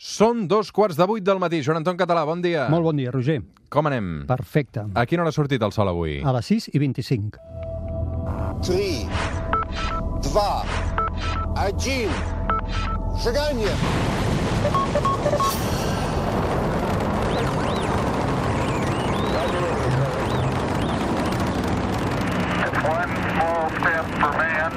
Són dos quarts de vuit del matí. Joan Anton Català, bon dia. Molt bon dia, Roger. Com anem? Perfecte. A quina hora ha sortit el sol avui? A les 6 i 25. 3, 2, 1, seganya! One small step for man,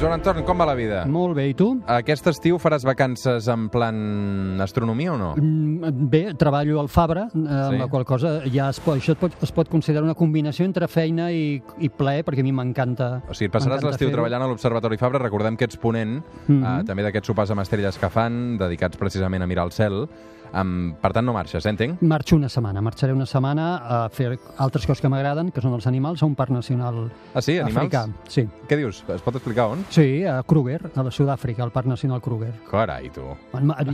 Joan Anton, com va la vida? Molt bé, i tu? Aquest estiu faràs vacances en plan astronomia o no? Mm, Bé, treballo al Fabra, eh, amb Sí. la qual cosa ja es pot, això es pot, es pot considerar una combinació entre feina i, i plaer, perquè a mi m'encanta O sigui, passaràs l'estiu treballant a l'Observatori Fabra. Recordem que ets ponent Mhm. eh, també d'aquests sopars amb estrelles que fan, dedicats precisament a mirar el cel. Um, per tant, no marxes, eh, entenc? Marxo una setmana, marxaré una setmana a fer altres coses que m'agraden, que són els animals, a un parc nacional Ah, sí? Animals? africà. Sí. Què dius? Es pot explicar on? Sí, a Kruger, a la Sud-àfrica, al Parc Nacional Kruger. Carai, tu.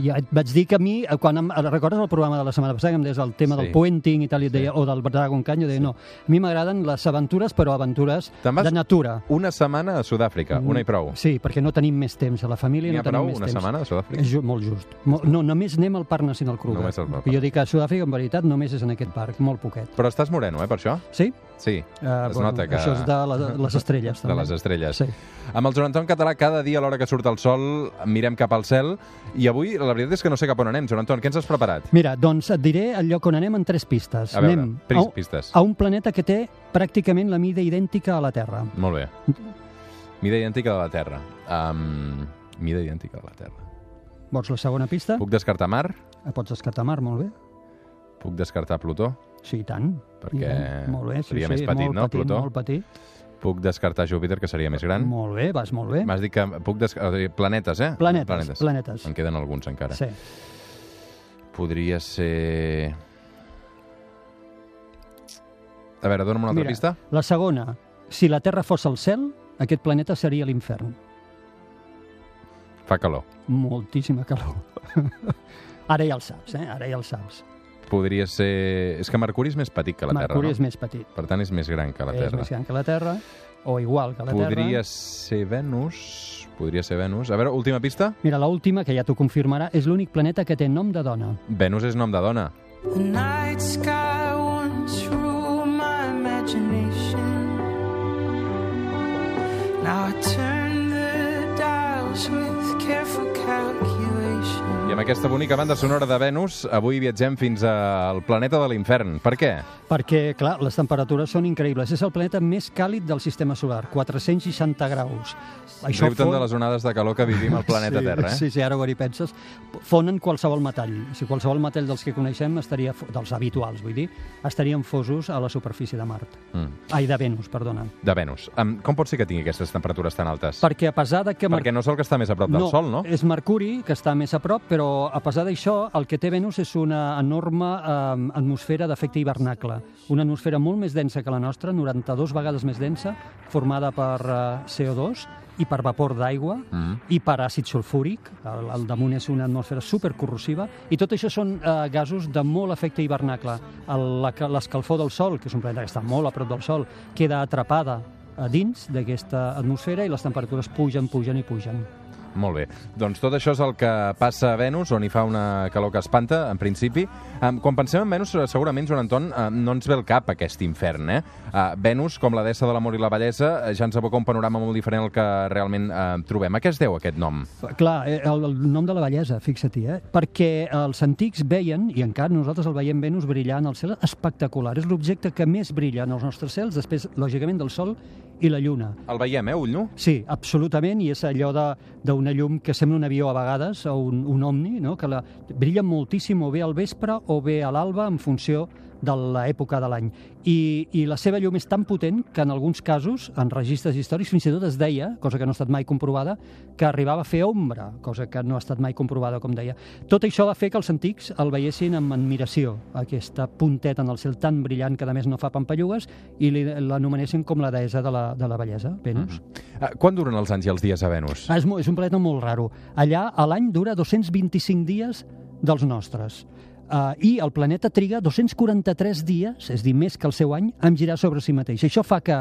Ja et vaig dir que a mi, quan em, recordes el programa de la setmana passada que em deies el tema Sí. del puenting i tal, i et deia, o del Dragon jo deia, no, a mi m'agraden les aventures, però aventures de natura. Una setmana a Sud-àfrica, una i prou. Sí, perquè no tenim més temps a la família, N'hi no ha tenim prou, més una temps. setmana a Sud-àfrica? Ju molt just. No, només anem al Parc Nacional Kruger. Només parc. Jo dic que a Sud-àfrica, en veritat, només és en aquest parc, molt poquet. Però estàs moreno, eh, per això? Sí? Sí, Uh, es nota que... Això és de la, les estrelles, De també. les estrelles. Sí. Amb el Joan Anton Català, cada dia a l'hora que surt el sol, mirem cap al cel, i avui la veritat és que no sé cap on anem. Joan Anton, què ens has preparat? Mira, doncs et diré el lloc on anem en tres pistes. A veure, anem pris- a, pistes. a un planeta que té pràcticament la mida idèntica a la Terra. Molt bé. Mida idèntica de la Terra. Um, mida idèntica de la Terra. Vols la segona pista? Puc descartar Mar? Eh, Pots descartar Mar, molt bé. Puc descartar Plutó? Sí, i tant. Perquè I tant. molt bé, sí, seria sí, més petit, molt no, petit, Plutó? Molt petit. Puc descartar Júpiter, que seria més gran? Molt bé, vas molt bé. M'has dit que puc descartar... Planetes, eh? Planetes, planetes. planetes. En queden alguns encara. Sí. Podria ser... A veure, dona'm una altra Mira, pista. La segona, si la Terra fos el cel, aquest planeta seria l'infern. Fa calor. Moltíssima calor. Ara ja el saps, eh? Ara ja el saps. Podria ser... És que Mercuri és més petit que la Mercuri Terra, és no? més petit. Per tant, és més gran que la és Terra. més gran que la Terra, o igual que la Podria Terra. ser Venus. Podria ser Venus. A veure, última pista. Mira, l'última, que ja t'ho confirmarà, és l'únic planeta que té nom de dona. Venus és nom de dona. The night sky once ruled my imagination. Now I turn I amb aquesta bonica banda sonora de Venus, avui viatgem fins al planeta de l'infern. Per què? Perquè, clar, les temperatures són increïbles. És el planeta més càlid del sistema solar, 460 graus. Riu-te'n fon- de les onades de calor que vivim al planeta sí, Terra, eh? Sí, sí, ara ho hi penses. Fonen qualsevol metall. O sigui, qualsevol metall dels que coneixem, estaria, dels habituals, vull dir, estarien fosos a la superfície de Mart. Mm. Ai, de Venus, perdona. De Venus. Um, com pot ser que tingui aquestes temperatures tan altes? Perquè a pesar de que... Mer- Perquè no és el que està més a prop del no, Sol, no? és Mercuri, que està més a prop, però a pesar d'això, el que té Venus és una enorme eh, atmosfera d'efecte hivernacle. Una atmosfera molt més densa que la nostra, 92 vegades més densa, formada per eh, CO2 i per vapor d'aigua Mm. i per àcid sulfúric. Al, al damunt és una atmosfera supercorrosiva i tot això són eh, gasos de molt efecte hivernacle. El- L'escalfor del Sol, que és un planeta que està molt a prop del Sol, queda atrapada a dins d'aquesta atmosfera i les temperatures pugen, pugen i pugen. Molt bé. Doncs tot això és el que passa a Venus, on hi fa una calor que espanta, en principi. Um, quan pensem en Venus, segurament, Joan Anton, uh, no ens ve al cap aquest infern, eh? Uh, Venus, com la deessa de l'amor i la bellesa, eh, ja ens evoca un panorama molt diferent al que realment uh, trobem. A què es deu aquest nom? Clar, el, el nom de la bellesa, fixa-t'hi, eh? perquè els antics veien, i encara nosaltres el veiem Venus brillant al cel espectacular. És l'objecte que més brilla en els nostres cels, després, lògicament, del Sol i la Lluna. El veiem, eh, ull nu? Sí, absolutament, i és allò d'una llum que sembla un avió a vegades, o un, un omni, no? que la, brilla moltíssim o bé al vespre o bé a l'alba en funció de l'època de l'any. I, I la seva llum és tan potent que en alguns casos, en registres històrics, fins i tot es deia, cosa que no ha estat mai comprovada, que arribava a fer ombra, cosa que no ha estat mai comprovada, com deia. Tot això va fer que els antics el veiessin amb admiració, aquesta punteta en el cel tan brillant que a més no fa pampallugues, i l'anomenessin com la deessa de la, de la bellesa, Venus. Uh, quan duren els anys i els dies a Venus? Ah, és, és un planeta molt raro. Allà, a l'any, dura 225 dies dels nostres. Uh, I el planeta triga 243 dies, és dir, més que el seu any, en girar sobre si mateix. Això fa que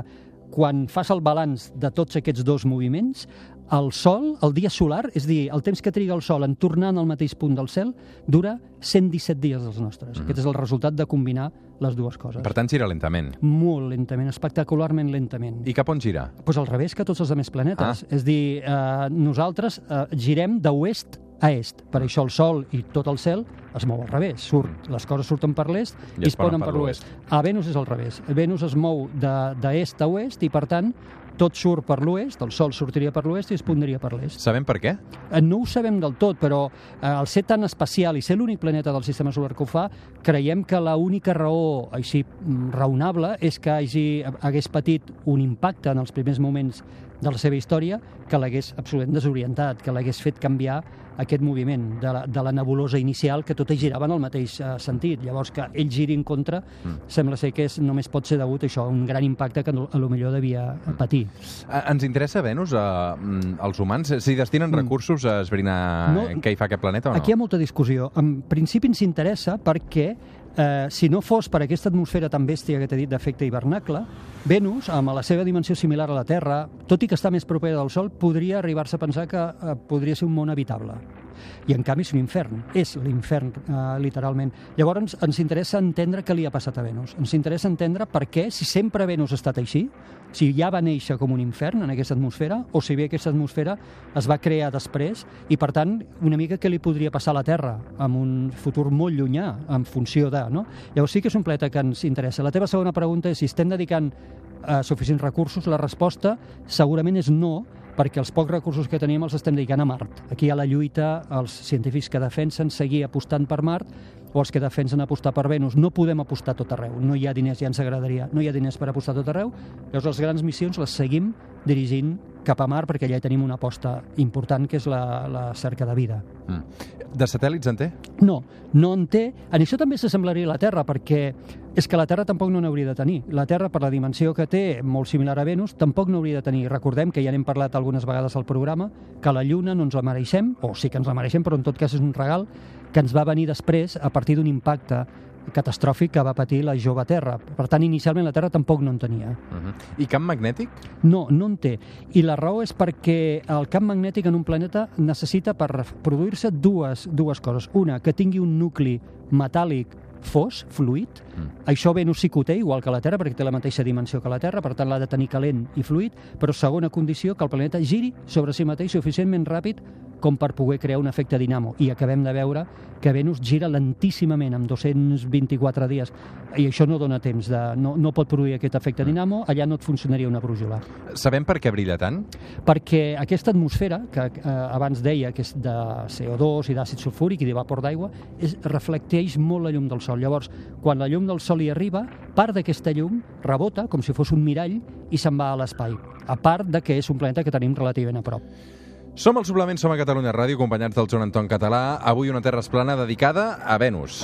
quan fas el balanç de tots aquests dos moviments, el Sol, el dia solar, és dir, el temps que triga el Sol en tornar al mateix punt del cel, dura 117 dies dels nostres. Mm. Aquest és el resultat de combinar les dues coses. Per tant, gira lentament. Molt lentament, espectacularment lentament. I cap on gira? pues al revés que tots els altres planetes. Ah. És dir, eh, nosaltres eh, girem d'oest a est. Per això el Sol i tot el cel es mou al revés. Surt, les coses surten per l'est I i, es ponen per l'oest. A Venus és al revés. Venus es mou de- d'est a oest i, per tant, tot surt per l'oest, el Sol sortiria per l'oest i es pondria per l'est. Sabem per què? Eh, No ho sabem del tot, però eh, al ser tan especial i ser l'únic planeta del sistema solar que ho fa, creiem que l'única raó així mm, raonable és que hagi, hagués patit un impacte en els primers moments de la seva història que l'hagués absolutament desorientat, que l'hagués fet canviar aquest moviment de la, de la nebulosa inicial que totes giraven al mateix eh, sentit. Llavors, que ell giri en contra, mm. sembla ser que és, només pot ser degut a això, a un gran impacte que a lo millor devia patir. Eh, Ens interessa Venus, eh, mm, els humans? Si destinen recursos a esbrinar Mm. No, què hi fa aquest planeta o no? Aquí hi ha molta discussió. En principi ens interessa perquè eh, si no fos per aquesta atmosfera tan bèstia que t'he dit d'efecte hivernacle, Venus, amb la seva dimensió similar a la Terra, tot i que està més propera del Sol, podria arribar-se a pensar que eh, podria ser un món habitable. I en canvi és un infern, és l'infern eh, literalment. Llavors ens interessa entendre què li ha passat a Venus. Ens interessa entendre per què, si sempre Venus ha estat així, si ja va néixer com un infern en aquesta atmosfera, o si bé aquesta atmosfera es va crear després, i per tant, una mica què li podria passar a la Terra en un futur molt llunyà, en funció de... No? Llavors sí que és un planeta que ens interessa. La teva segona pregunta és si estem dedicant eh, suficients recursos. La resposta segurament és no, perquè els pocs recursos que tenim els estem dedicant a Mart. Aquí hi ha la lluita, els científics que defensen seguir apostant per Mart els que defensen apostar per Venus. No podem apostar tot arreu. No hi ha diners, ja ens agradaria. No hi ha diners per apostar tot arreu. Llavors, les grans missions les seguim dirigint cap a Mart perquè allà tenim una aposta important, que és la, la cerca de vida. Mm. De satèl·lits en té? No, no en té. En això també s'assemblaria a la Terra, perquè és que la Terra tampoc no n'hauria de tenir. La Terra, per la dimensió que té, molt similar a Venus, tampoc n'hauria de tenir. Recordem que ja n'hem parlat algunes vegades al programa, que la Lluna no ens la mereixem, o sí que ens la mereixem, però en tot cas és un regal que ens va venir després a partir d'un impacte catastròfic que va patir la jove Terra. Per tant, inicialment la Terra tampoc no en tenia. Uh -huh. I camp magnètic? No, no en té. I la raó és perquè el camp magnètic en un planeta necessita per produir-se dues, dues coses. Una, que tingui un nucli metàl·lic fos, fluid. Mm. Això Venus sí que ho té, igual que la Terra, perquè té la mateixa dimensió que la Terra, per tant l'ha de tenir calent i fluid, però segona condició, que el planeta giri sobre si mateix suficientment ràpid com per poder crear un efecte dinamo. I acabem de veure que Venus gira lentíssimament, amb 224 dies, i això no dona temps, de, no, no pot produir aquest efecte dinamo, allà no et funcionaria una brújula Sabem per què brilla tant? perquè aquesta atmosfera, que eh, abans deia que és de CO2 i d'àcid sulfúric i de vapor d'aigua, reflecteix molt la llum del Sol. Llavors, quan la llum del Sol hi arriba, part d'aquesta llum rebota, com si fos un mirall, i se'n va a l'espai. A part de que és un planeta que tenim relativament a prop. Som al Suplement, som a Catalunya Ràdio, acompanyats del Joan Anton Català. Avui una Terra Esplana dedicada a Venus.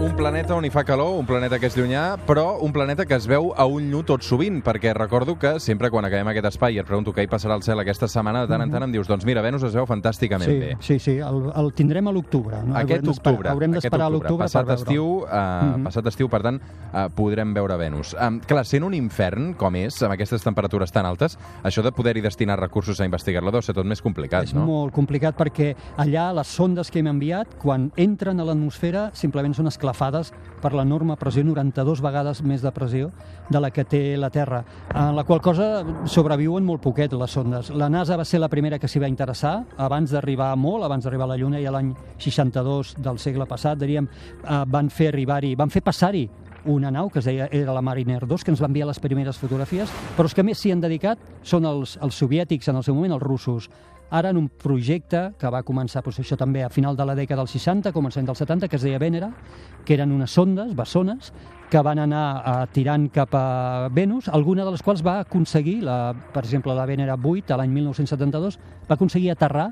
Un planeta on hi fa calor, un planeta que és llunyà, però un planeta que es veu a un nu tot sovint, perquè recordo que sempre quan acabem aquest espai i et pregunto què hi passarà al cel aquesta setmana, de tant en tant em dius, doncs mira, Venus es veu fantàsticament Sí, bé. sí, sí, el, el tindrem a l'octubre. No? Aquest Haurem octubre, Haurem d'esperar a octubre, l'octubre per veure estiu, uh, passat estiu, per tant, uh, podrem veure Venus. Um, clar, sent un infern, com és, amb aquestes temperatures tan altes, això de poder-hi destinar recursos a investigar-la deu ser tot més complicat, És no? molt complicat perquè allà les sondes que hem enviat, quan entren a l'atmosfera, simplement són esclafades per l'enorme pressió, 92 vegades més de pressió de la que té la Terra, en la qual cosa sobreviuen molt poquet les sondes. La NASA va ser la primera que s'hi va interessar, abans d'arribar molt, abans d'arribar a la Lluna, i a l'any 62 del segle passat, diríem, eh, van fer arribar-hi, van fer passar-hi una nau que es deia era la Mariner 2, que ens va enviar les primeres fotografies, però els que més s'hi han dedicat són els, els soviètics en el seu moment, els russos. Ara en un projecte que va començar doncs, això també a final de la dècada dels 60, començament dels 70, que es deia Venera, que eren unes sondes, bessones, que van anar eh, tirant cap a Venus, alguna de les quals va aconseguir, la, per exemple, la Venera 8, a l'any 1972, va aconseguir aterrar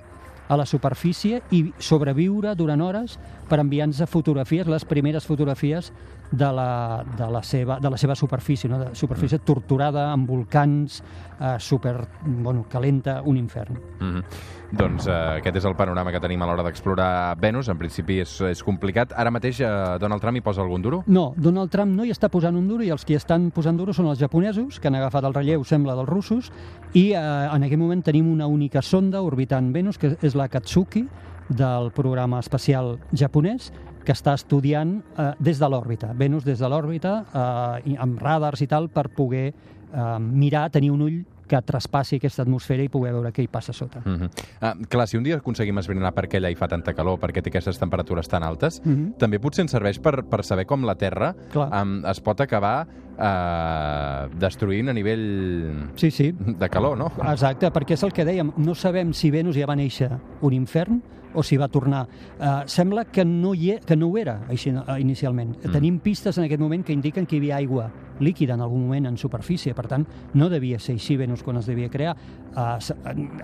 a la superfície i sobreviure durant hores per enviar-nos fotografies, les primeres fotografies de la, de la, seva, de la seva superfície, no? de superfície torturada, amb volcans, eh, super, bueno, calenta, un infern. Mm -hmm. Doncs eh, aquest és el panorama que tenim a l'hora d'explorar Venus. En principi és, és complicat. Ara mateix eh, Donald Trump hi posa algun duro? No, Donald Trump no hi està posant un duro i els que hi estan posant duro són els japonesos, que han agafat el relleu, sembla, dels russos, i eh, en aquest moment tenim una única sonda orbitant Venus, que és la Katsuki, del programa espacial japonès, que està estudiant eh, des de l'òrbita, Venus des de l'òrbita, eh, amb radars i tal, per poder eh, mirar, tenir un ull que traspassi aquesta atmosfera i poder veure què hi passa sota. Mm -hmm. ah, clar, si un dia aconseguim esbrinar per què allà hi fa tanta calor, per què té aquestes temperatures tan altes, mm -hmm. també potser ens serveix per, per saber com la Terra um, es pot acabar eh, destruint a nivell sí, sí. de calor, no? Exacte, perquè és el que dèiem, no sabem si Venus ja va néixer un infern o si va tornar. Uh, sembla que no, hi e, que no ho era així, uh, inicialment. Mm. Tenim pistes en aquest moment que indiquen que hi havia aigua líquida en algun moment en superfície, per tant, no devia ser així Venus quan es devia crear. Uh,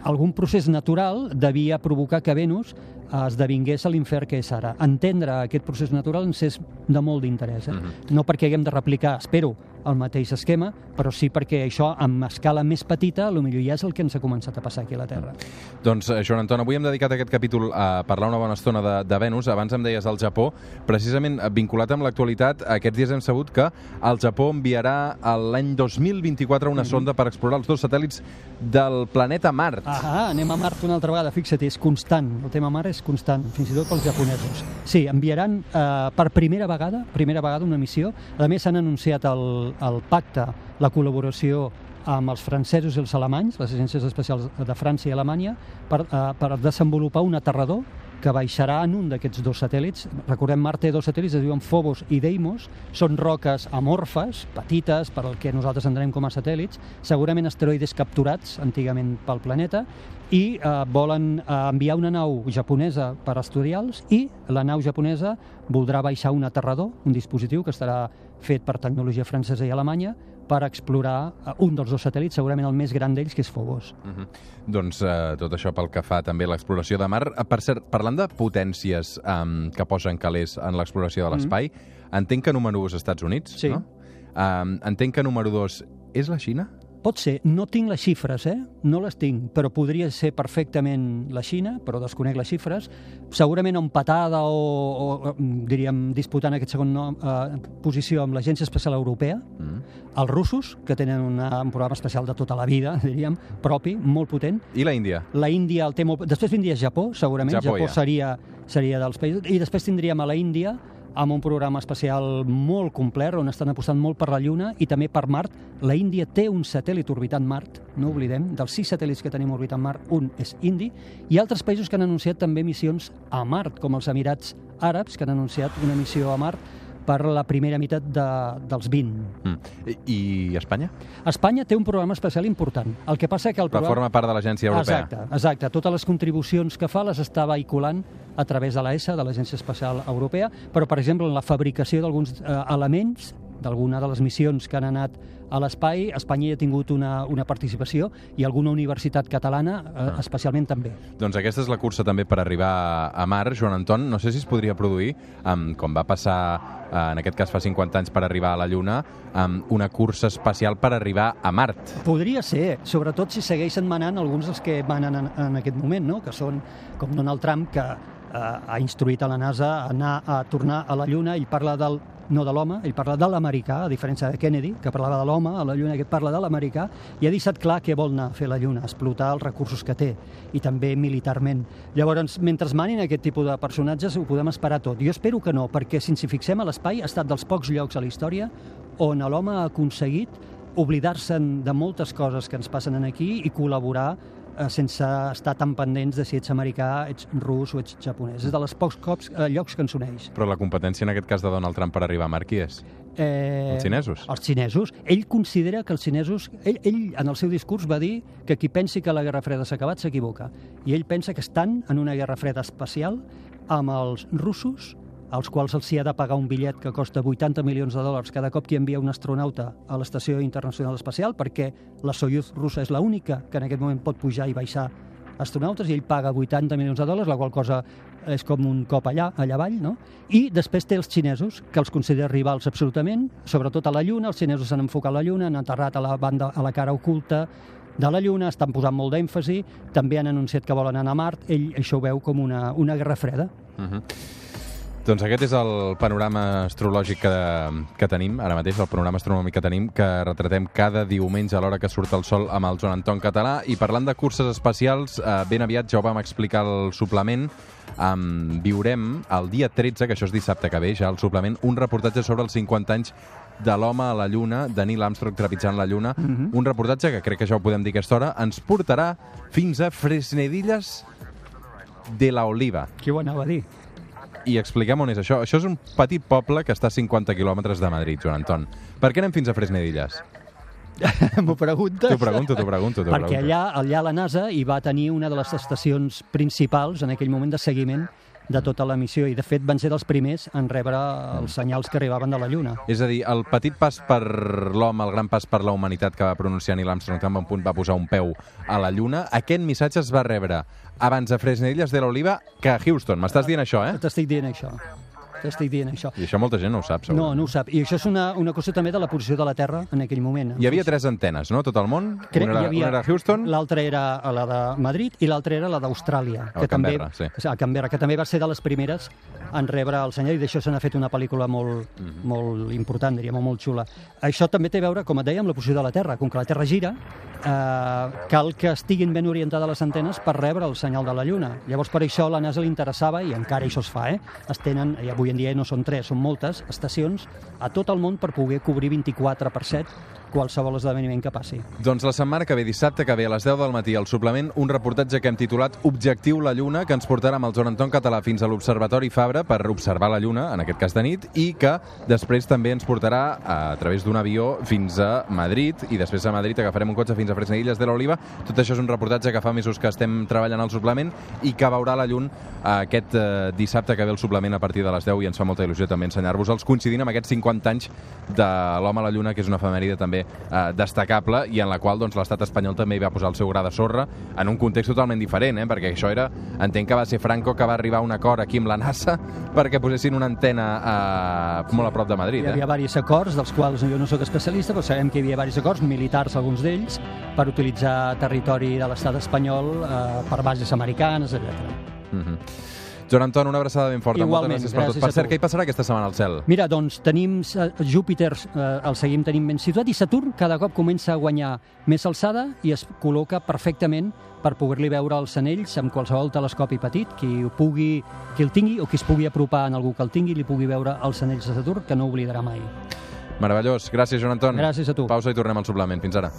algun procés natural devia provocar que Venus esdevingués l'infern que és ara. Entendre aquest procés natural ens és de molt d'interès. Eh? Mm -hmm. No perquè haguem de replicar, espero, el mateix esquema, però sí perquè això, amb escala més petita, potser ja és el que ens ha començat a passar aquí a la Terra. Mm. Doncs, eh, Joan Anton, avui hem dedicat aquest capítol a parlar una bona estona de, de Venus. Abans em deies al Japó, precisament vinculat amb l'actualitat, aquests dies hem sabut que el Japó enviarà l'any 2024 una mm -hmm. sonda per explorar els dos satèl·lits del planeta Mart. Ah, anem a Mart una altra vegada, fixa't, és constant. El tema Mart és constant, fins i tot pels japonesos. Sí, enviaran eh, per primera vegada, primera vegada una missió. A més, s'han anunciat el, el pacte, la col·laboració amb els francesos i els alemanys, les agències especials de França i Alemanya, per, eh, per desenvolupar un aterrador que baixarà en un d'aquests dos satèl·lits. Recordem, Mart té dos satèl·lits, es diuen Phobos i Deimos. Són roques amorfes, petites, per al que nosaltres entenem com a satèl·lits, segurament asteroides capturats antigament pel planeta, i eh, volen eh, enviar una nau japonesa per estudiar-los i la nau japonesa voldrà baixar un aterrador, un dispositiu que estarà fet per tecnologia francesa i alemanya, per explorar eh, un dels dos satèl·lits, segurament el més gran d'ells, que és Phobos. Uh -huh. Doncs eh, tot això pel que fa també a l'exploració de mar. Eh, per cert, parlant de potències um, que posen calés en l'exploració de l'espai, uh -huh. entenc que número 2 Estats Units, sí. no? Um, entenc que número 2 és la Xina? Pot ser, no tinc les xifres, eh? no les tinc, però podria ser perfectament la Xina, però desconec les xifres. Segurament empatada o, o diríem, disputant aquest segon nom, eh, posició amb l'Agència Espacial Europea, mm. els russos, que tenen una, un programa especial de tota la vida, diríem, propi, molt potent. I la Índia? La Índia el té molt... Després vindria Japó, segurament. Japó, Japó ja. seria, seria dels països. I després tindríem a la Índia, amb un programa especial molt complet on estan apostant molt per la Lluna i també per Mart. La Índia té un satèl·lit orbitant Mart, no oblidem, dels sis satèl·lits que tenim orbitant Mart, un és indi, i altres països que han anunciat també missions a Mart, com els Emirats Àrabs, que han anunciat una missió a Mart per la primera meitat de, dels 20. Mm. I, I Espanya? Espanya té un programa especial important. El que passa que el programa... forma part de l'Agència Europea. Exacte, exacte. Totes les contribucions que fa les està vehiculant a través de l'ESA, de l'Agència Espacial Europea, però, per exemple, en la fabricació d'alguns eh, elements d'alguna de les missions que han anat a l'espai, Espanya hi ha tingut una, una participació i alguna universitat catalana eh, ah. especialment també. Doncs aquesta és la cursa també per arribar a Mar. Joan Anton, no sé si es podria produir, um, com va passar uh, en aquest cas fa 50 anys per arribar a la Lluna, um, una cursa espacial per arribar a Mart. Podria ser, sobretot si segueixen manant alguns dels que manen en, en aquest moment, no? que són com Donald Trump, que uh, ha instruït a la NASA a anar a tornar a la Lluna, ell parla del no de l'home, ell parla de l'americà, a diferència de Kennedy, que parlava de l'home, a la Lluna aquest parla de l'americà, i ha deixat clar què vol anar a fer la Lluna, explotar els recursos que té, i també militarment. Llavors, mentre manin aquest tipus de personatges, ho podem esperar tot. Jo espero que no, perquè si ens hi fixem a l'espai, ha estat dels pocs llocs a la història on l'home ha aconseguit oblidar-se'n de moltes coses que ens passen aquí i col·laborar sense estar tan pendents de si ets americà, ets rus o ets japonès. És de les pocs cops, eh, llocs que ens uneix. Però la competència en aquest cas de Donald Trump per arribar a Mar, qui és? Eh, els xinesos? Els xinesos. Ell considera que els xinesos... Ell, ell, en el seu discurs, va dir que qui pensi que la Guerra Freda s'ha acabat s'equivoca. I ell pensa que estan en una Guerra Freda espacial amb els russos, als quals els hi ha de pagar un bitllet que costa 80 milions de dòlars cada cop que envia un astronauta a l'Estació Internacional Espacial, perquè la Soyuz russa és l'única que en aquest moment pot pujar i baixar astronautes i ell paga 80 milions de dòlars, la qual cosa és com un cop allà, allà avall, no? I després té els xinesos, que els considera rivals absolutament, sobretot a la Lluna, els xinesos s'han enfocat a la Lluna, han aterrat a la banda, a la cara oculta de la Lluna, estan posant molt d'èmfasi, també han anunciat que volen anar a Mart, ell això ho veu com una, una guerra freda. Doncs aquest és el panorama astrològic que, que tenim ara mateix, el panorama astronòmic que tenim, que retratem cada diumenge a l'hora que surt el sol amb el Joan Anton Català. I parlant de curses espacials, eh, ben aviat ja ho vam explicar al suplement, um, viurem el dia 13, que això és dissabte que ve, ja al suplement, un reportatge sobre els 50 anys de l'home a la Lluna, de Neil Armstrong trepitjant la Lluna. Un reportatge que crec que ja ho podem dir a aquesta hora, ens portarà fins a Fresnedilles de la Oliva. Qui ho anava a dir? I expliquem on és això. Això és un petit poble que està a 50 quilòmetres de Madrid, Joan Anton. Per què anem fins a Fresnedilles? M'ho preguntes? T'ho pregunto, t'ho pregunto, Perquè pregunto. allà, allà la NASA hi va tenir una de les estacions principals en aquell moment de seguiment de tota la missió i de fet van ser dels primers en rebre els senyals que arribaven de la Lluna. És a dir, el petit pas per l'home, el gran pas per la humanitat que va pronunciar Neil Armstrong, que en un punt va posar un peu a la Lluna, aquest missatge es va rebre abans a Fresnedilles de l'Oliva que a Houston. M'estàs dient això, eh? T'estic dient això. T'estic dient això. I això molta gent no ho sap, No, segurament. no ho sap. I això és una, una cosa també de la posició de la Terra en aquell moment. Hi havia tres antenes, no?, tot el món. Crec una, era, havia- una era Houston, L'altra era la de Madrid i l'altra era la d'Austràlia. A que també, Canberra, sí. A Canberra, que també va ser de les primeres en rebre el senyal i d'això se n'ha fet una pel·lícula molt, Mhm. molt important, diríem, molt xula. Això també té a veure, com et deia, amb la posició de la Terra. Com que la Terra gira, eh, cal que estiguin ben orientades les antenes per rebre el senyal de la Lluna. Llavors, per això la NASA li interessava, i encara això es fa, eh? es tenen, i avui en dia no són tres, són moltes, estacions a tot el món per poder cobrir 24 per 7 qualsevol esdeveniment que passi. Doncs la setmana que ve, dissabte que ve, a les 10 del matí, al suplement, un reportatge que hem titulat Objectiu la Lluna, que ens portarà amb el Joan Anton Català fins a l'Observatori Fabra per observar la Lluna, en aquest cas de nit, i que després també ens portarà a, través d'un avió fins a Madrid, i després a Madrid agafarem un cotxe fins a Fresnedilles de l'Oliva. Tot això és un reportatge que fa mesos que estem treballant al suplement i que veurà la llum aquest eh, dissabte que ve el suplement a partir de les 10 i ens fa molta il·lusió també ensenyar-vos-els, coincidint amb aquests 50 anys de l'home a la lluna, que és una efemèride també eh, destacable i en la qual doncs, l'estat espanyol també hi va posar el seu gra de sorra en un context totalment diferent, eh? perquè això era, entenc que va ser Franco que va arribar a un acord aquí amb la NASA perquè posessin una antena eh, molt a prop de Madrid. Hi havia Eh? diversos acords, dels quals jo no sóc especialista, però sabem que hi havia diversos acords, militars alguns d'ells, per utilitzar territori de l'estat espanyol eh, per bases americanes, etc. Mm -hmm. Joan Anton, una abraçada ben forta. Igualment, Moltes gràcies per tot. gràcies Per cert, què hi passarà aquesta setmana al cel? Mira, doncs tenim eh, Júpiter, eh, el seguim tenint ben situat, i Saturn cada cop comença a guanyar més alçada i es col·loca perfectament per poder-li veure els anells amb qualsevol telescopi petit, qui ho pugui, qui el tingui o qui es pugui apropar en algú que el tingui, li pugui veure els anells de Saturn, que no oblidarà mai. Meravellós. Gràcies, Joan Anton. Gràcies a tu. Pausa i tornem al suplement. Fins ara.